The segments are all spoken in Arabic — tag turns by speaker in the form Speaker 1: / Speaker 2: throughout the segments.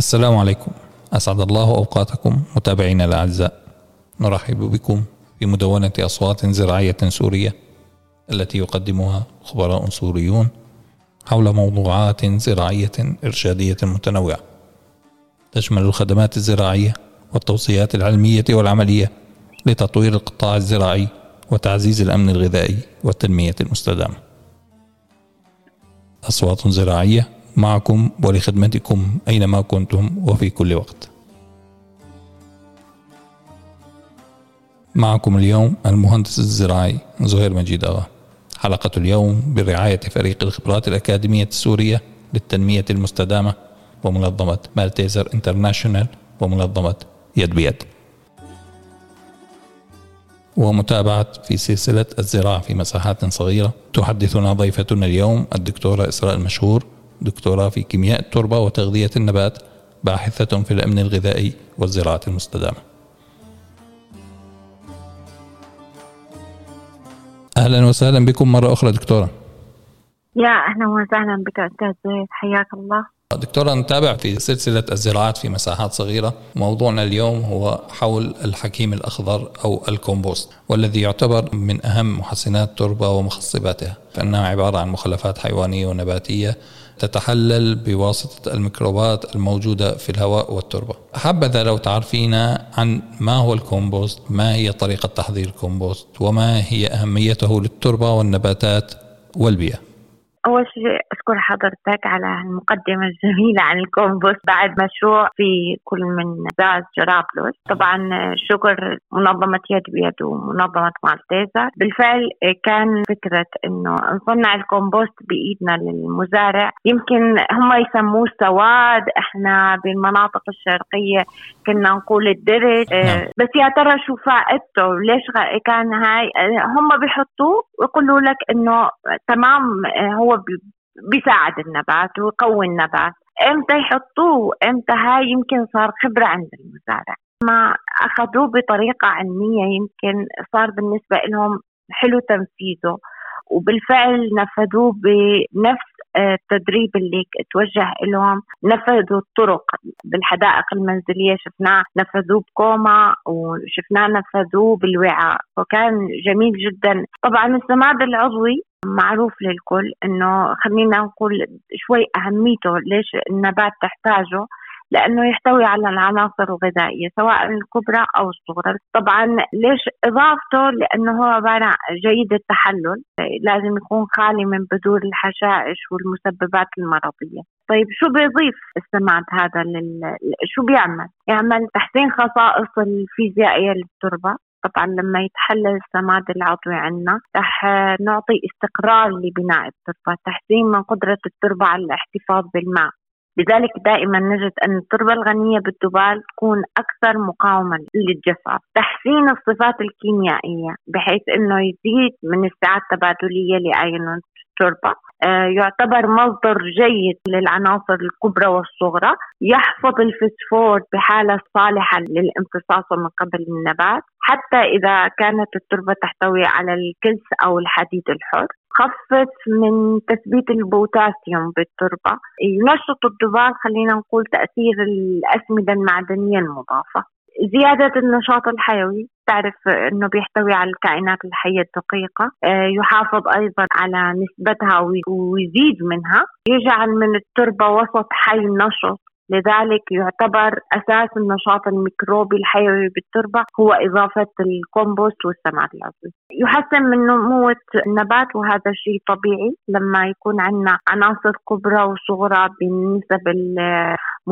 Speaker 1: السلام عليكم. أسعد الله أوقاتكم متابعينا الأعزاء. نرحب بكم في مدونة أصوات زراعية سورية التي يقدمها خبراء سوريون حول موضوعات زراعية إرشادية متنوعة. تشمل الخدمات الزراعية والتوصيات العلمية والعملية لتطوير القطاع الزراعي وتعزيز الأمن الغذائي والتنمية المستدامة. أصوات زراعية معكم ولخدمتكم أينما كنتم وفي كل وقت. معكم اليوم المهندس الزراعي زهير مجيد أغا. حلقة اليوم برعاية فريق الخبرات الأكاديمية السورية للتنمية المستدامة ومنظمة Malteser International ومنظمة يد بيد. ومتابعة في سلسلة الزراعة في مساحات صغيرة تحدثنا ضيفتنا اليوم الدكتورة إسراء المشهور دكتوراه في كيمياء التربة وتغذية النبات باحثة في الأمن الغذائي والزراعة المستدامة. أهلا وسهلا بكم مرة أخرى دكتورة.
Speaker 2: يا أهلا وسهلا بك أستاذ حياك الله.
Speaker 1: دكتورة نتابع في سلسلة الزراعات في مساحات صغيرة. موضوعنا اليوم هو حول الحكيم الأخضر أو الكومبوست والذي يعتبر من أهم محسنات التربة ومخصباتها. فإنها عبارة عن مخلفات حيوانية ونباتية تتحلل بواسطة الميكروبات الموجودة في الهواء والتربة. حبذا لو تعرفينا عن ما هو الكومبوست ما هي طريقة تحضير الكومبوست وما هي أهميته للتربة والنباتات والبيئة.
Speaker 2: أول شيء أشكر حضرتك على المقدمة الجميلة عن الكومبوست بعد مشروع في كل من اعزاز وجرابلس. طبعا شكر منظمة يد بيد ومنظمة Malteser. بالفعل كان فكرة إنه نصنع الكومبوست بإيدنا للمزارع. يمكن هم يسموه سواد. إحنا بالمناطق الشرقية كنا نقول الدرج. نعم. بس يا ترى شو فائدته؟ ليش كان هاي هم بيحطوه ويقولوا لك إنه تمام هو هو بيساعد النبات ويقوي النبات. إمتى يحطوه؟ إمتى هاي يمكن صار خبرة عند المزارع. ما أخذوه بطريقة علمية يمكن صار بالنسبة لهم حلو تنفيذه وبالفعل نفذوه بنفس التدريب اللي توجه لهم نفذوا الطرق بالحدائق المنزلية شفناه نفذوه بكوما وشفناه نفذوه بالوعاء. وكان جميل جدا. طبعا السماد العضوي معروف للكل إنه خلينا نقول شوي أهميته ليش النبات تحتاجه لأنه يحتوي على العناصر الغذائية سواء الكبرى أو الصغرى، طبعا ليش إضافته؟ لأنه هو عبارة جيد التحلل، لازم يكون خالي من بذور الحشائش والمسببات المرضية. طيب شو بيضيف السماد هذا لل... شو بيعمل؟ يعمل تحسين خصائص الفيزيائية للتربة، طبعا لما يتحلل السماد العضوي عندنا رح نعطي استقرار لبناء التربة تحسين من قدرة التربة على الاحتفاظ بالماء. لذلك دائما نجد أن التربة الغنية بالذبال تكون أكثر مقاومة للجفاف تحسين الصفات الكيميائية بحيث أنه يزيد من السعة التبادلية لأيون التربة آه، يعتبر مصدر جيد للعناصر الكبرى والصغرى. يحفظ الفسفور بحالة صالحة للامتصاص من قبل النبات حتى إذا كانت التربة تحتوي على الكلس أو الحديد الحر. خفف من تثبيت البوتاسيوم بالتربة. ينشط الذبال خلينا نقول تأثير الأسمدة المعدنية المضافة. زيادة النشاط الحيوي. تعرف إنه بيحتوي على الكائنات الحية الدقيقة. آه، يحافظ أيضا على نسبتها ويزيد منها. يجعل من التربة وسط حي نشط لذلك يعتبر أساس النشاط الميكروبي الحيوي بالتربة هو إضافة الكومبوست والسماد العضوي. يحسن من نمو النبات وهذا شيء طبيعي. لما يكون عندنا عناصر كبرى وصغرى بالنسب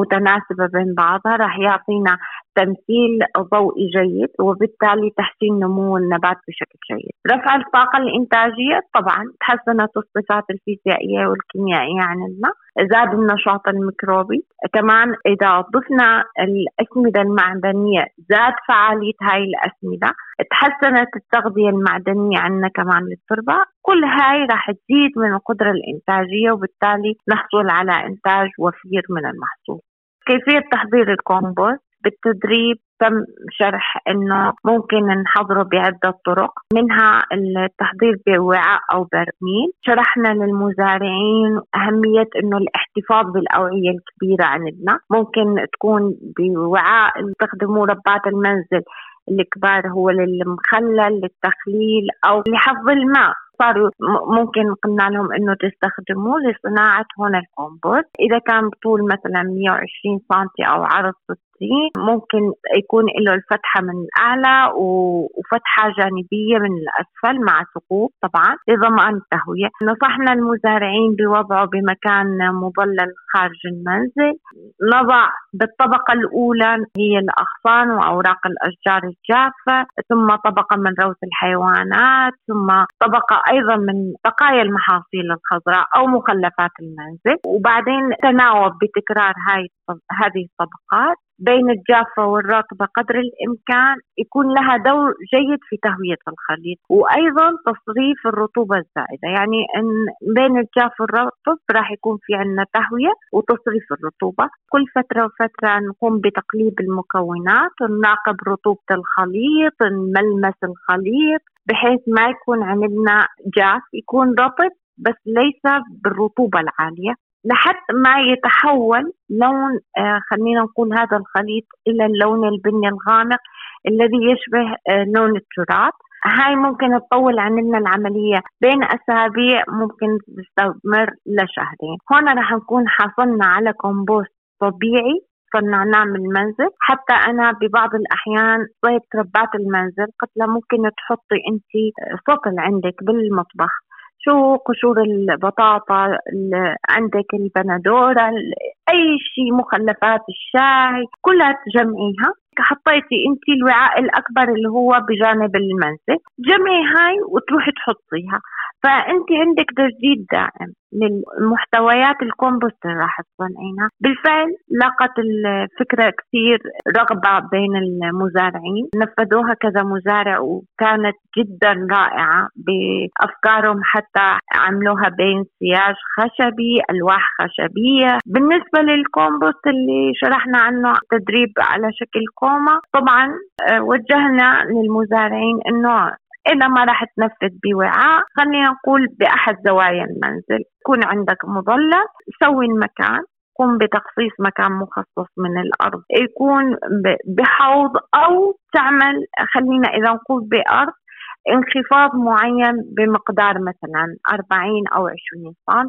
Speaker 2: متناسبة بين بعضها راح يعطينا تمثيل ضوئي جيد وبالتالي تحسين نمو النبات بشكل جيد. رفع الطاقة الإنتاجية طبعا تحسنت الصفات الفيزيائية والكيميائية عندنا زاد النشاط الميكروبي. كمان إذا ضفنا الأسمدة المعدنية زاد فعالية هاي الأسمدة. تحسنت التغذية المعدنية عندنا كمان للتربة. كل هاي راح تزيد من القدرة الإنتاجية وبالتالي نحصل على إنتاج وفير من المحصول. كيفية تحضير الكومبوست؟ بالتدريب تم شرح إنه ممكن نحضره بعدة طرق منها التحضير بوعاء أو برميل. شرحنا للمزارعين أهمية إنه الاحتفاظ بالأوعية الكبيرة عندنا. ممكن تكون بوعاء يستخدموه ربات المنزل الكبار هو للمخلل للتخليل أو لحفظ الماء. صاروا ممكن قلنا لهم إنه تستخدموه لصناعة هون الكومبوست. إذا كان بطول مثلا 120 سم أو عرض فيه ممكن يكون له الفتحة من الأعلى وفتحة جانبية من الأسفل مع ثقوب طبعا لضمان التهوية نصحنا المزارعين بوضعه بمكان مظلل خارج المنزل. نضع بالطبقة الأولى هي الأغصان وأوراق الأشجار الجافة ثم طبقة من روث الحيوانات ثم طبقة أيضا من بقايا المحاصيل الخضراء أو مخلفات المنزل. وبعدين تناوب بتكرار هاي هذه الطبقات. بين الجافة والرطبة قدر الإمكان يكون لها دور جيد في تهوية الخليط وأيضا تصريف الرطوبة الزائدة. يعني إن بين الجاف والرطب راح يكون في عندنا تهوية وتصريف الرطوبة. كل فترة وفترة نقوم بتقليب المكونات ونراقب رطوبة الخليط ملمس الخليط بحيث ما يكون عندنا جاف يكون رطب بس ليس بالرطوبة العالية. لحد ما يتحول لون آه خلينا نقول هذا الخليط إلى اللون البني الغامق الذي يشبه آه لون التراب هاي ممكن تطول عنا العملية بين أسابيع ممكن تستمر لشهرين. هون رح نكون حصلنا على كومبوست طبيعي صنعناه من المنزل حتى أنا ببعض الأحيان صيد ربات المنزل قلت ممكن تحطي أنت سطل عندك بالمطبخ. شو قشور البطاطا عندك البندورة أي شيء مخلفات الشاي كلها تجمعيها. حطيتي أنت الوعاء الأكبر اللي هو بجانب المنزل. جمعي هاي وتروحي تحطيها. فأنت عندك تجديد دائم للمحتويات الكومبوست اللي راح تصنعينها بالفعل لقت الفكرة كثير رغبة بين المزارعين. نفذوها كذا مزارع وكانت جدا رائعة بأفكارهم حتى عملوها بين سياج خشبي ألواح خشبية. بالنسبة للكومبوست اللي شرحنا عنه تدريب على شكل كومة طبعا آه، وجهنا للمزارعين إنه إذا ما راح تنفذ بوعاء. خلينا نقول بأحد زوايا المنزل. يكون عندك مظلة سوي المكان. قم بتخصيص مكان مخصص من الأرض. يكون بحوض أو تعمل خلينا إذا نقول بأرض انخفاض معين بمقدار مثلا 40 أو 20 سم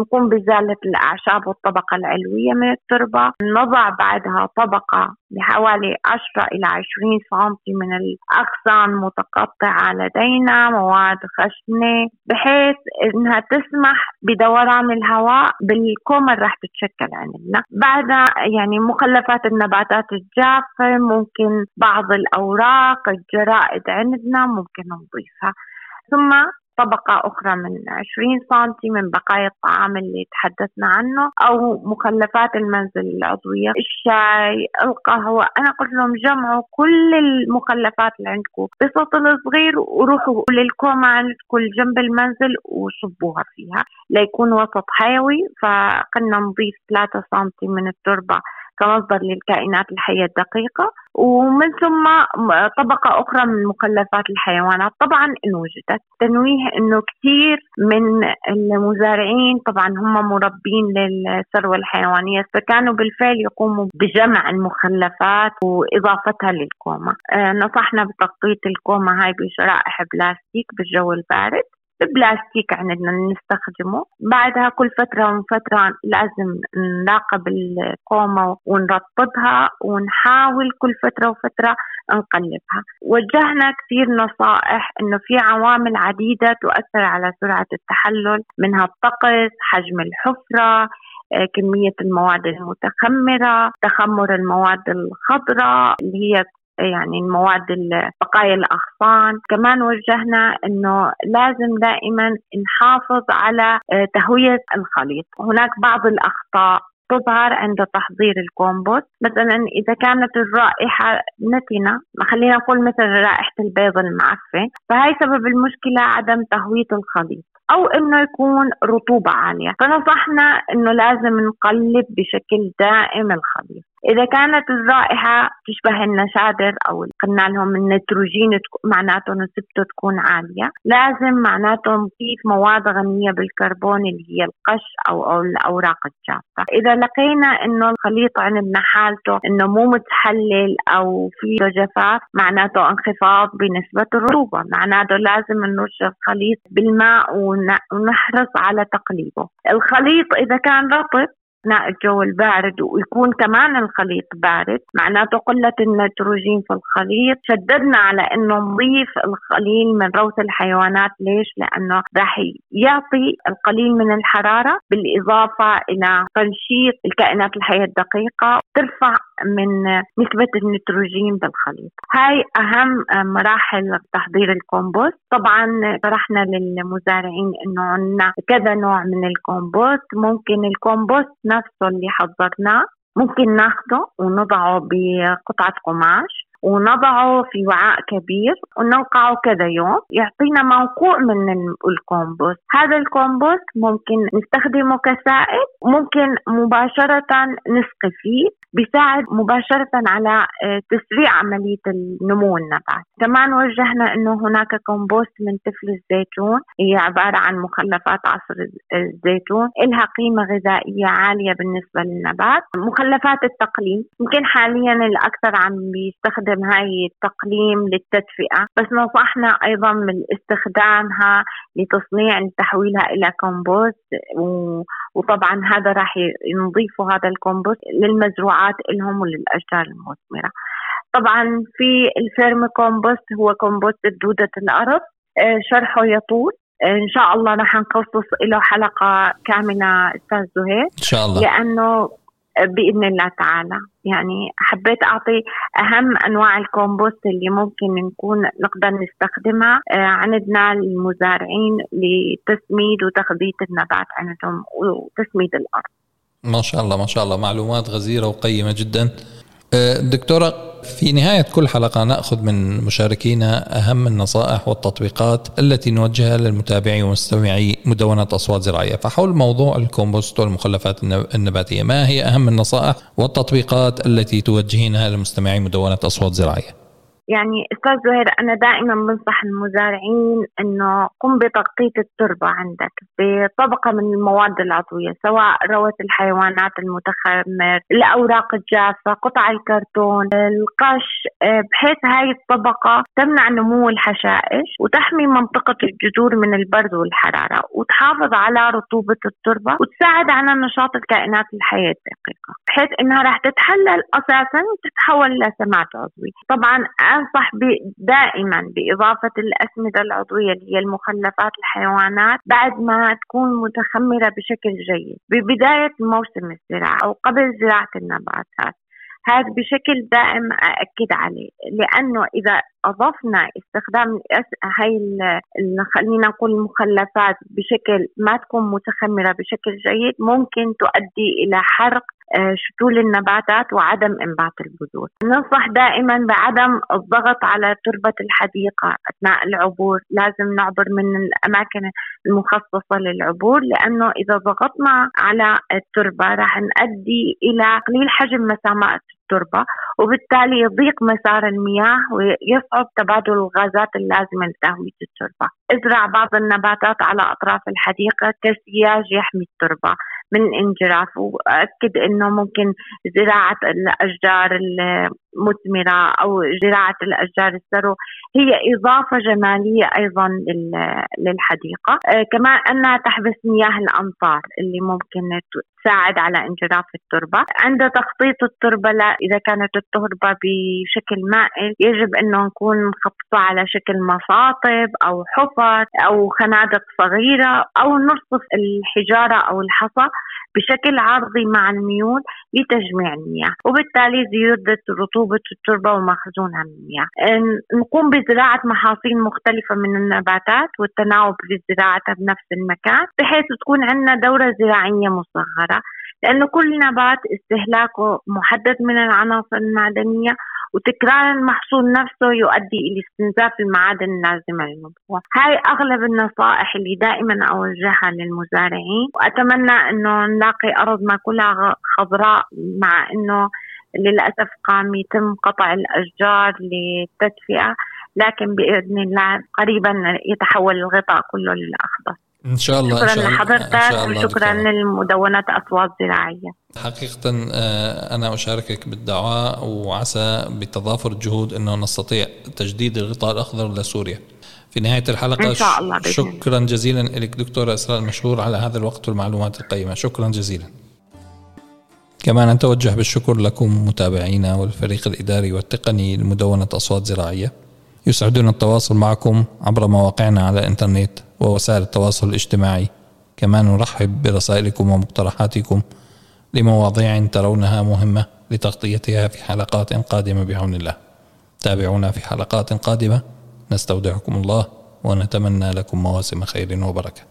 Speaker 2: نقوم بإزالة الأعشاب والطبقة العلوية من التربة نضع بعدها طبقة بحوالي 10 إلى 20 سم من الأغصان متقطعة لدينا مواد خشنة بحيث إنها تسمح بدوران الهواء بالكومة اللي راح تتشكل عندنا. بعدها يعني مخلفات النباتات الجافة ممكن بعض الأوراق الجرائد عندنا ممكن نضيفها ثم طبقة أخرى من 20 سم من بقايا الطعام اللي تحدثنا عنه أو مخلفات المنزل العضوية. الشاي القهوة أنا قلت لهم جمعوا كل المخلفات اللي عندكم بسطل صغير وروحوا للكومة عندكم جنب المنزل وصبوها فيها. ليكون وسط حيوي فقلنا نضيف 3 سم من التربة كمصدر للكائنات الحية الدقيقة. ومن ثم طبقة أخرى من مخلفات الحيوانات. طبعا إن وجدت. تنويه أنه كثير من المزارعين طبعا هم مربين للثروة الحيوانية فكانوا بالفعل يقوموا بجمع المخلفات وإضافتها للكومة. آه، نصحنا بتغطية الكومة هاي بشرائح بلاستيك بالجو البارد. بلاستيك عندنا نستخدمه. بعدها كل فترة من فترة لازم نراقب الكومة ونرطبها ونحاول كل فترة وفترة نقلبها. وجهنا كثير نصائح إنه في عوامل عديدة تؤثر على سرعة التحلل منها الطقس حجم الحفرة آه، كمية المواد المتخمرة تخمر المواد الخضراء اللي هي يعني المواد بقايا الأغصان. كمان وجهنا أنه لازم دائما نحافظ على آه، تهوية الخليط. هناك بعض الأخطاء تظهر عند تحضير الكومبوست. مثلا إذا كانت الرائحة نتنة خلينا نقول مثل رائحة البيض المعفن فهي سبب المشكلة عدم تهوية الخليط. أو إنه يكون رطوبة عالية. فنصحنا إنه لازم نقلب بشكل دائم الخليط. إذا كانت الرائحة تشبه النشادر أو قلنا لهم النيتروجين معناته نسبته تكون عالية لازم معناته نضيف مواد غنية بالكربون اللي هي القش أو, أو الأوراق الجافة إذا لقينا إنه الخليط عندنا حالته إنه مو متحلل أو في جفاف معناته انخفاض بنسبة الرطوبة. معناته لازم نرش الخليط بالماء ونحرص على تقليبه. الخليط إذا كان رطب أثناء الجو البارد ويكون كمان الخليط بارد. معناته قلة النيتروجين في الخليط. شددنا على إنه نضيف القليل من روث الحيوانات. ليش؟ لأنه راح يعطي القليل من الحرارة بالإضافة إلى تنشيط الكائنات الحية الدقيقة. ترفع من نسبة النيتروجين بالخليط. هاي أهم مراحل تحضير الكومبوست. طبعا شرحنا للمزارعين أنه عندنا كذا نوع من الكومبوست. ممكن الكومبوست نفسه اللي حضرناه ممكن ناخده ونضعه بقطعة قماش. ونضعه في وعاء كبير وننقعه كذا يوم. يعطينا منقوع من الكومبوست. هذا الكومبوست ممكن نستخدمه كسائل ممكن مباشرة نسقي فيه بيساعد مباشرة على آه، تسريع عملية النمو النبات كمان وجهنا أنه هناك كومبوست من تفل الزيتون هي عبارة عن مخلفات عصر الزيتون إلها قيمة غذائية عالية بالنسبة للنبات. مخلفات التقليم يمكن حاليا الأكثر عم بيستخدم هاي التقليم للتدفئة بس نصحنا أيضا من استخدامها لتصنيع تحويلها إلى كومبوست وطبعا هذا راح نضيفه هذا الكومبوست للمزروعات لهم وللأشجار المثمرة. طبعا في ال vermicompost هو كومبوست دودة الأرض آه، شرحه يطول. آه، إن شاء الله رح نخصص له حلقة كاملة أستاذ زهير.
Speaker 1: إن شاء الله.
Speaker 2: لأنه بإذن الله تعالى. يعني حبيت أعطي أهم أنواع الكومبوست اللي ممكن نكون نقدر نستخدمها آه، عندنا المزارعين لتسميد وتخبيط النبات عندهم وتسميد الأرض.
Speaker 1: ما شاء الله ما شاء الله. معلومات غزيرة وقيمة جدا. دكتورة في نهاية كل حلقة نأخذ من مشاركينا أهم النصائح والتطبيقات التي نوجهها للمتابعين ومستمعي مدونة أصوات زراعية. فحول موضوع الكومبوست والمخلفات النباتية ما هي أهم النصائح والتطبيقات التي توجهينها لمستمعي مدونة أصوات زراعية؟
Speaker 2: يعني أستاذ زهير أنا دائما بنصح المزارعين إنه قم بتغطية التربة عندك بطبقة من المواد العضوية سواء روث الحيوانات المتخمر، الأوراق الجافة، قطع الكرتون، القش بحيث هاي الطبقة تمنع نمو الحشائش وتحمي منطقة الجذور من البرد والحرارة وتحافظ على رطوبة التربة وتساعد على نشاط الكائنات الحية الدقيقة بحيث إنها راح تتحلل أساسا وتتحول لسمات عضوي. طبعا أنصح دائما بإضافة الأسمدة العضوية اللي هي المخلفات الحيوانات بعد ما تكون متخمرة بشكل جيد. ببداية موسم الزراعة أو قبل زراعة النباتات. هذا بشكل دائم أأكد عليه لأنه إذا أضفنا استخدام هاي خلينا نقول المخلفات بشكل ما تكون متخمرة بشكل جيد ممكن تؤدي إلى حرق شتول النباتات وعدم إنبات البذور. ننصح دائما بعدم الضغط على تربة الحديقة أثناء العبور، لازم نعبر من الأماكن المخصصة للعبور لأنه إذا ضغطنا على التربة راح نؤدي إلى تقليل حجم مسامات التربة وبالتالي يضيق مسار المياه ويصعب تبادل الغازات اللازمة لتهوية التربة. ازرع بعض النباتات على أطراف الحديقة كسياج يحمي التربة. من انجراف واكد إنه ممكن زراعة الأشجار المثمرة أو زراعة الأشجار السرو هي إضافة جمالية أيضا للحديقة. آه، كمان أنها تحبس مياه الأمطار اللي ممكن تساعد على انجراف التربة. عند تخطيط التربة لا إذا كانت التربة بشكل مائل يجب انه نكون نخططها على شكل مصاطب أو حفر أو خنادق صغيرة أو نرصف الحجارة أو الحصى بشكل عرضي مع الميول لتجميع المياه وبالتالي زيادة رطوبة التربة ومخزونها من المياه نقوم بزراعة محاصيل مختلفة من النباتات والتناوب في زراعتها بنفس المكان بحيث تكون عندنا دورة زراعية مصغرة. لأنه كل نبات استهلاكه محدد من العناصر المعدنية وتكرار المحصول نفسه يؤدي إلى استنزاف المعادن اللازمة للنبوة هاي أغلب النصائح اللي دائما أوجهها للمزارعين وأتمنى أنه نلاقي أرضنا كلها خضراء مع أنه للأسف قام يتم قطع الأشجار للتدفئة لكن بإذن الله قريبا يتحول الغطاء كله للأخضر.
Speaker 1: إن شاء الله
Speaker 2: شكرا
Speaker 1: إن شاء
Speaker 2: لحضرتك وشكرا للمدونات أصوات زراعية.
Speaker 1: حقيقة آه، أنا أشاركك بالدعاء وعسى بتضافر الجهود إنه نستطيع تجديد الغطاء الأخضر لسوريا. في نهاية الحلقة
Speaker 2: إن شاء الله.
Speaker 1: شكرا جزيلا لك دكتورة إسراء المشهور على هذا الوقت والمعلومات القيمة. شكرا جزيلا. كما نتوجه بالشكر لكم متابعينا والفريق الإداري والتقني لمدونة أصوات زراعية. يسعدنا التواصل معكم عبر مواقعنا على الإنترنت ووسائل التواصل الاجتماعي. كما نرحب برسائلكم ومقترحاتكم لمواضيع ترونها مهمة لتغطيتها في حلقات قادمة بعون الله. تابعونا في حلقات قادمة. نستودعكم الله ونتمنى لكم مواسم خير وبركة.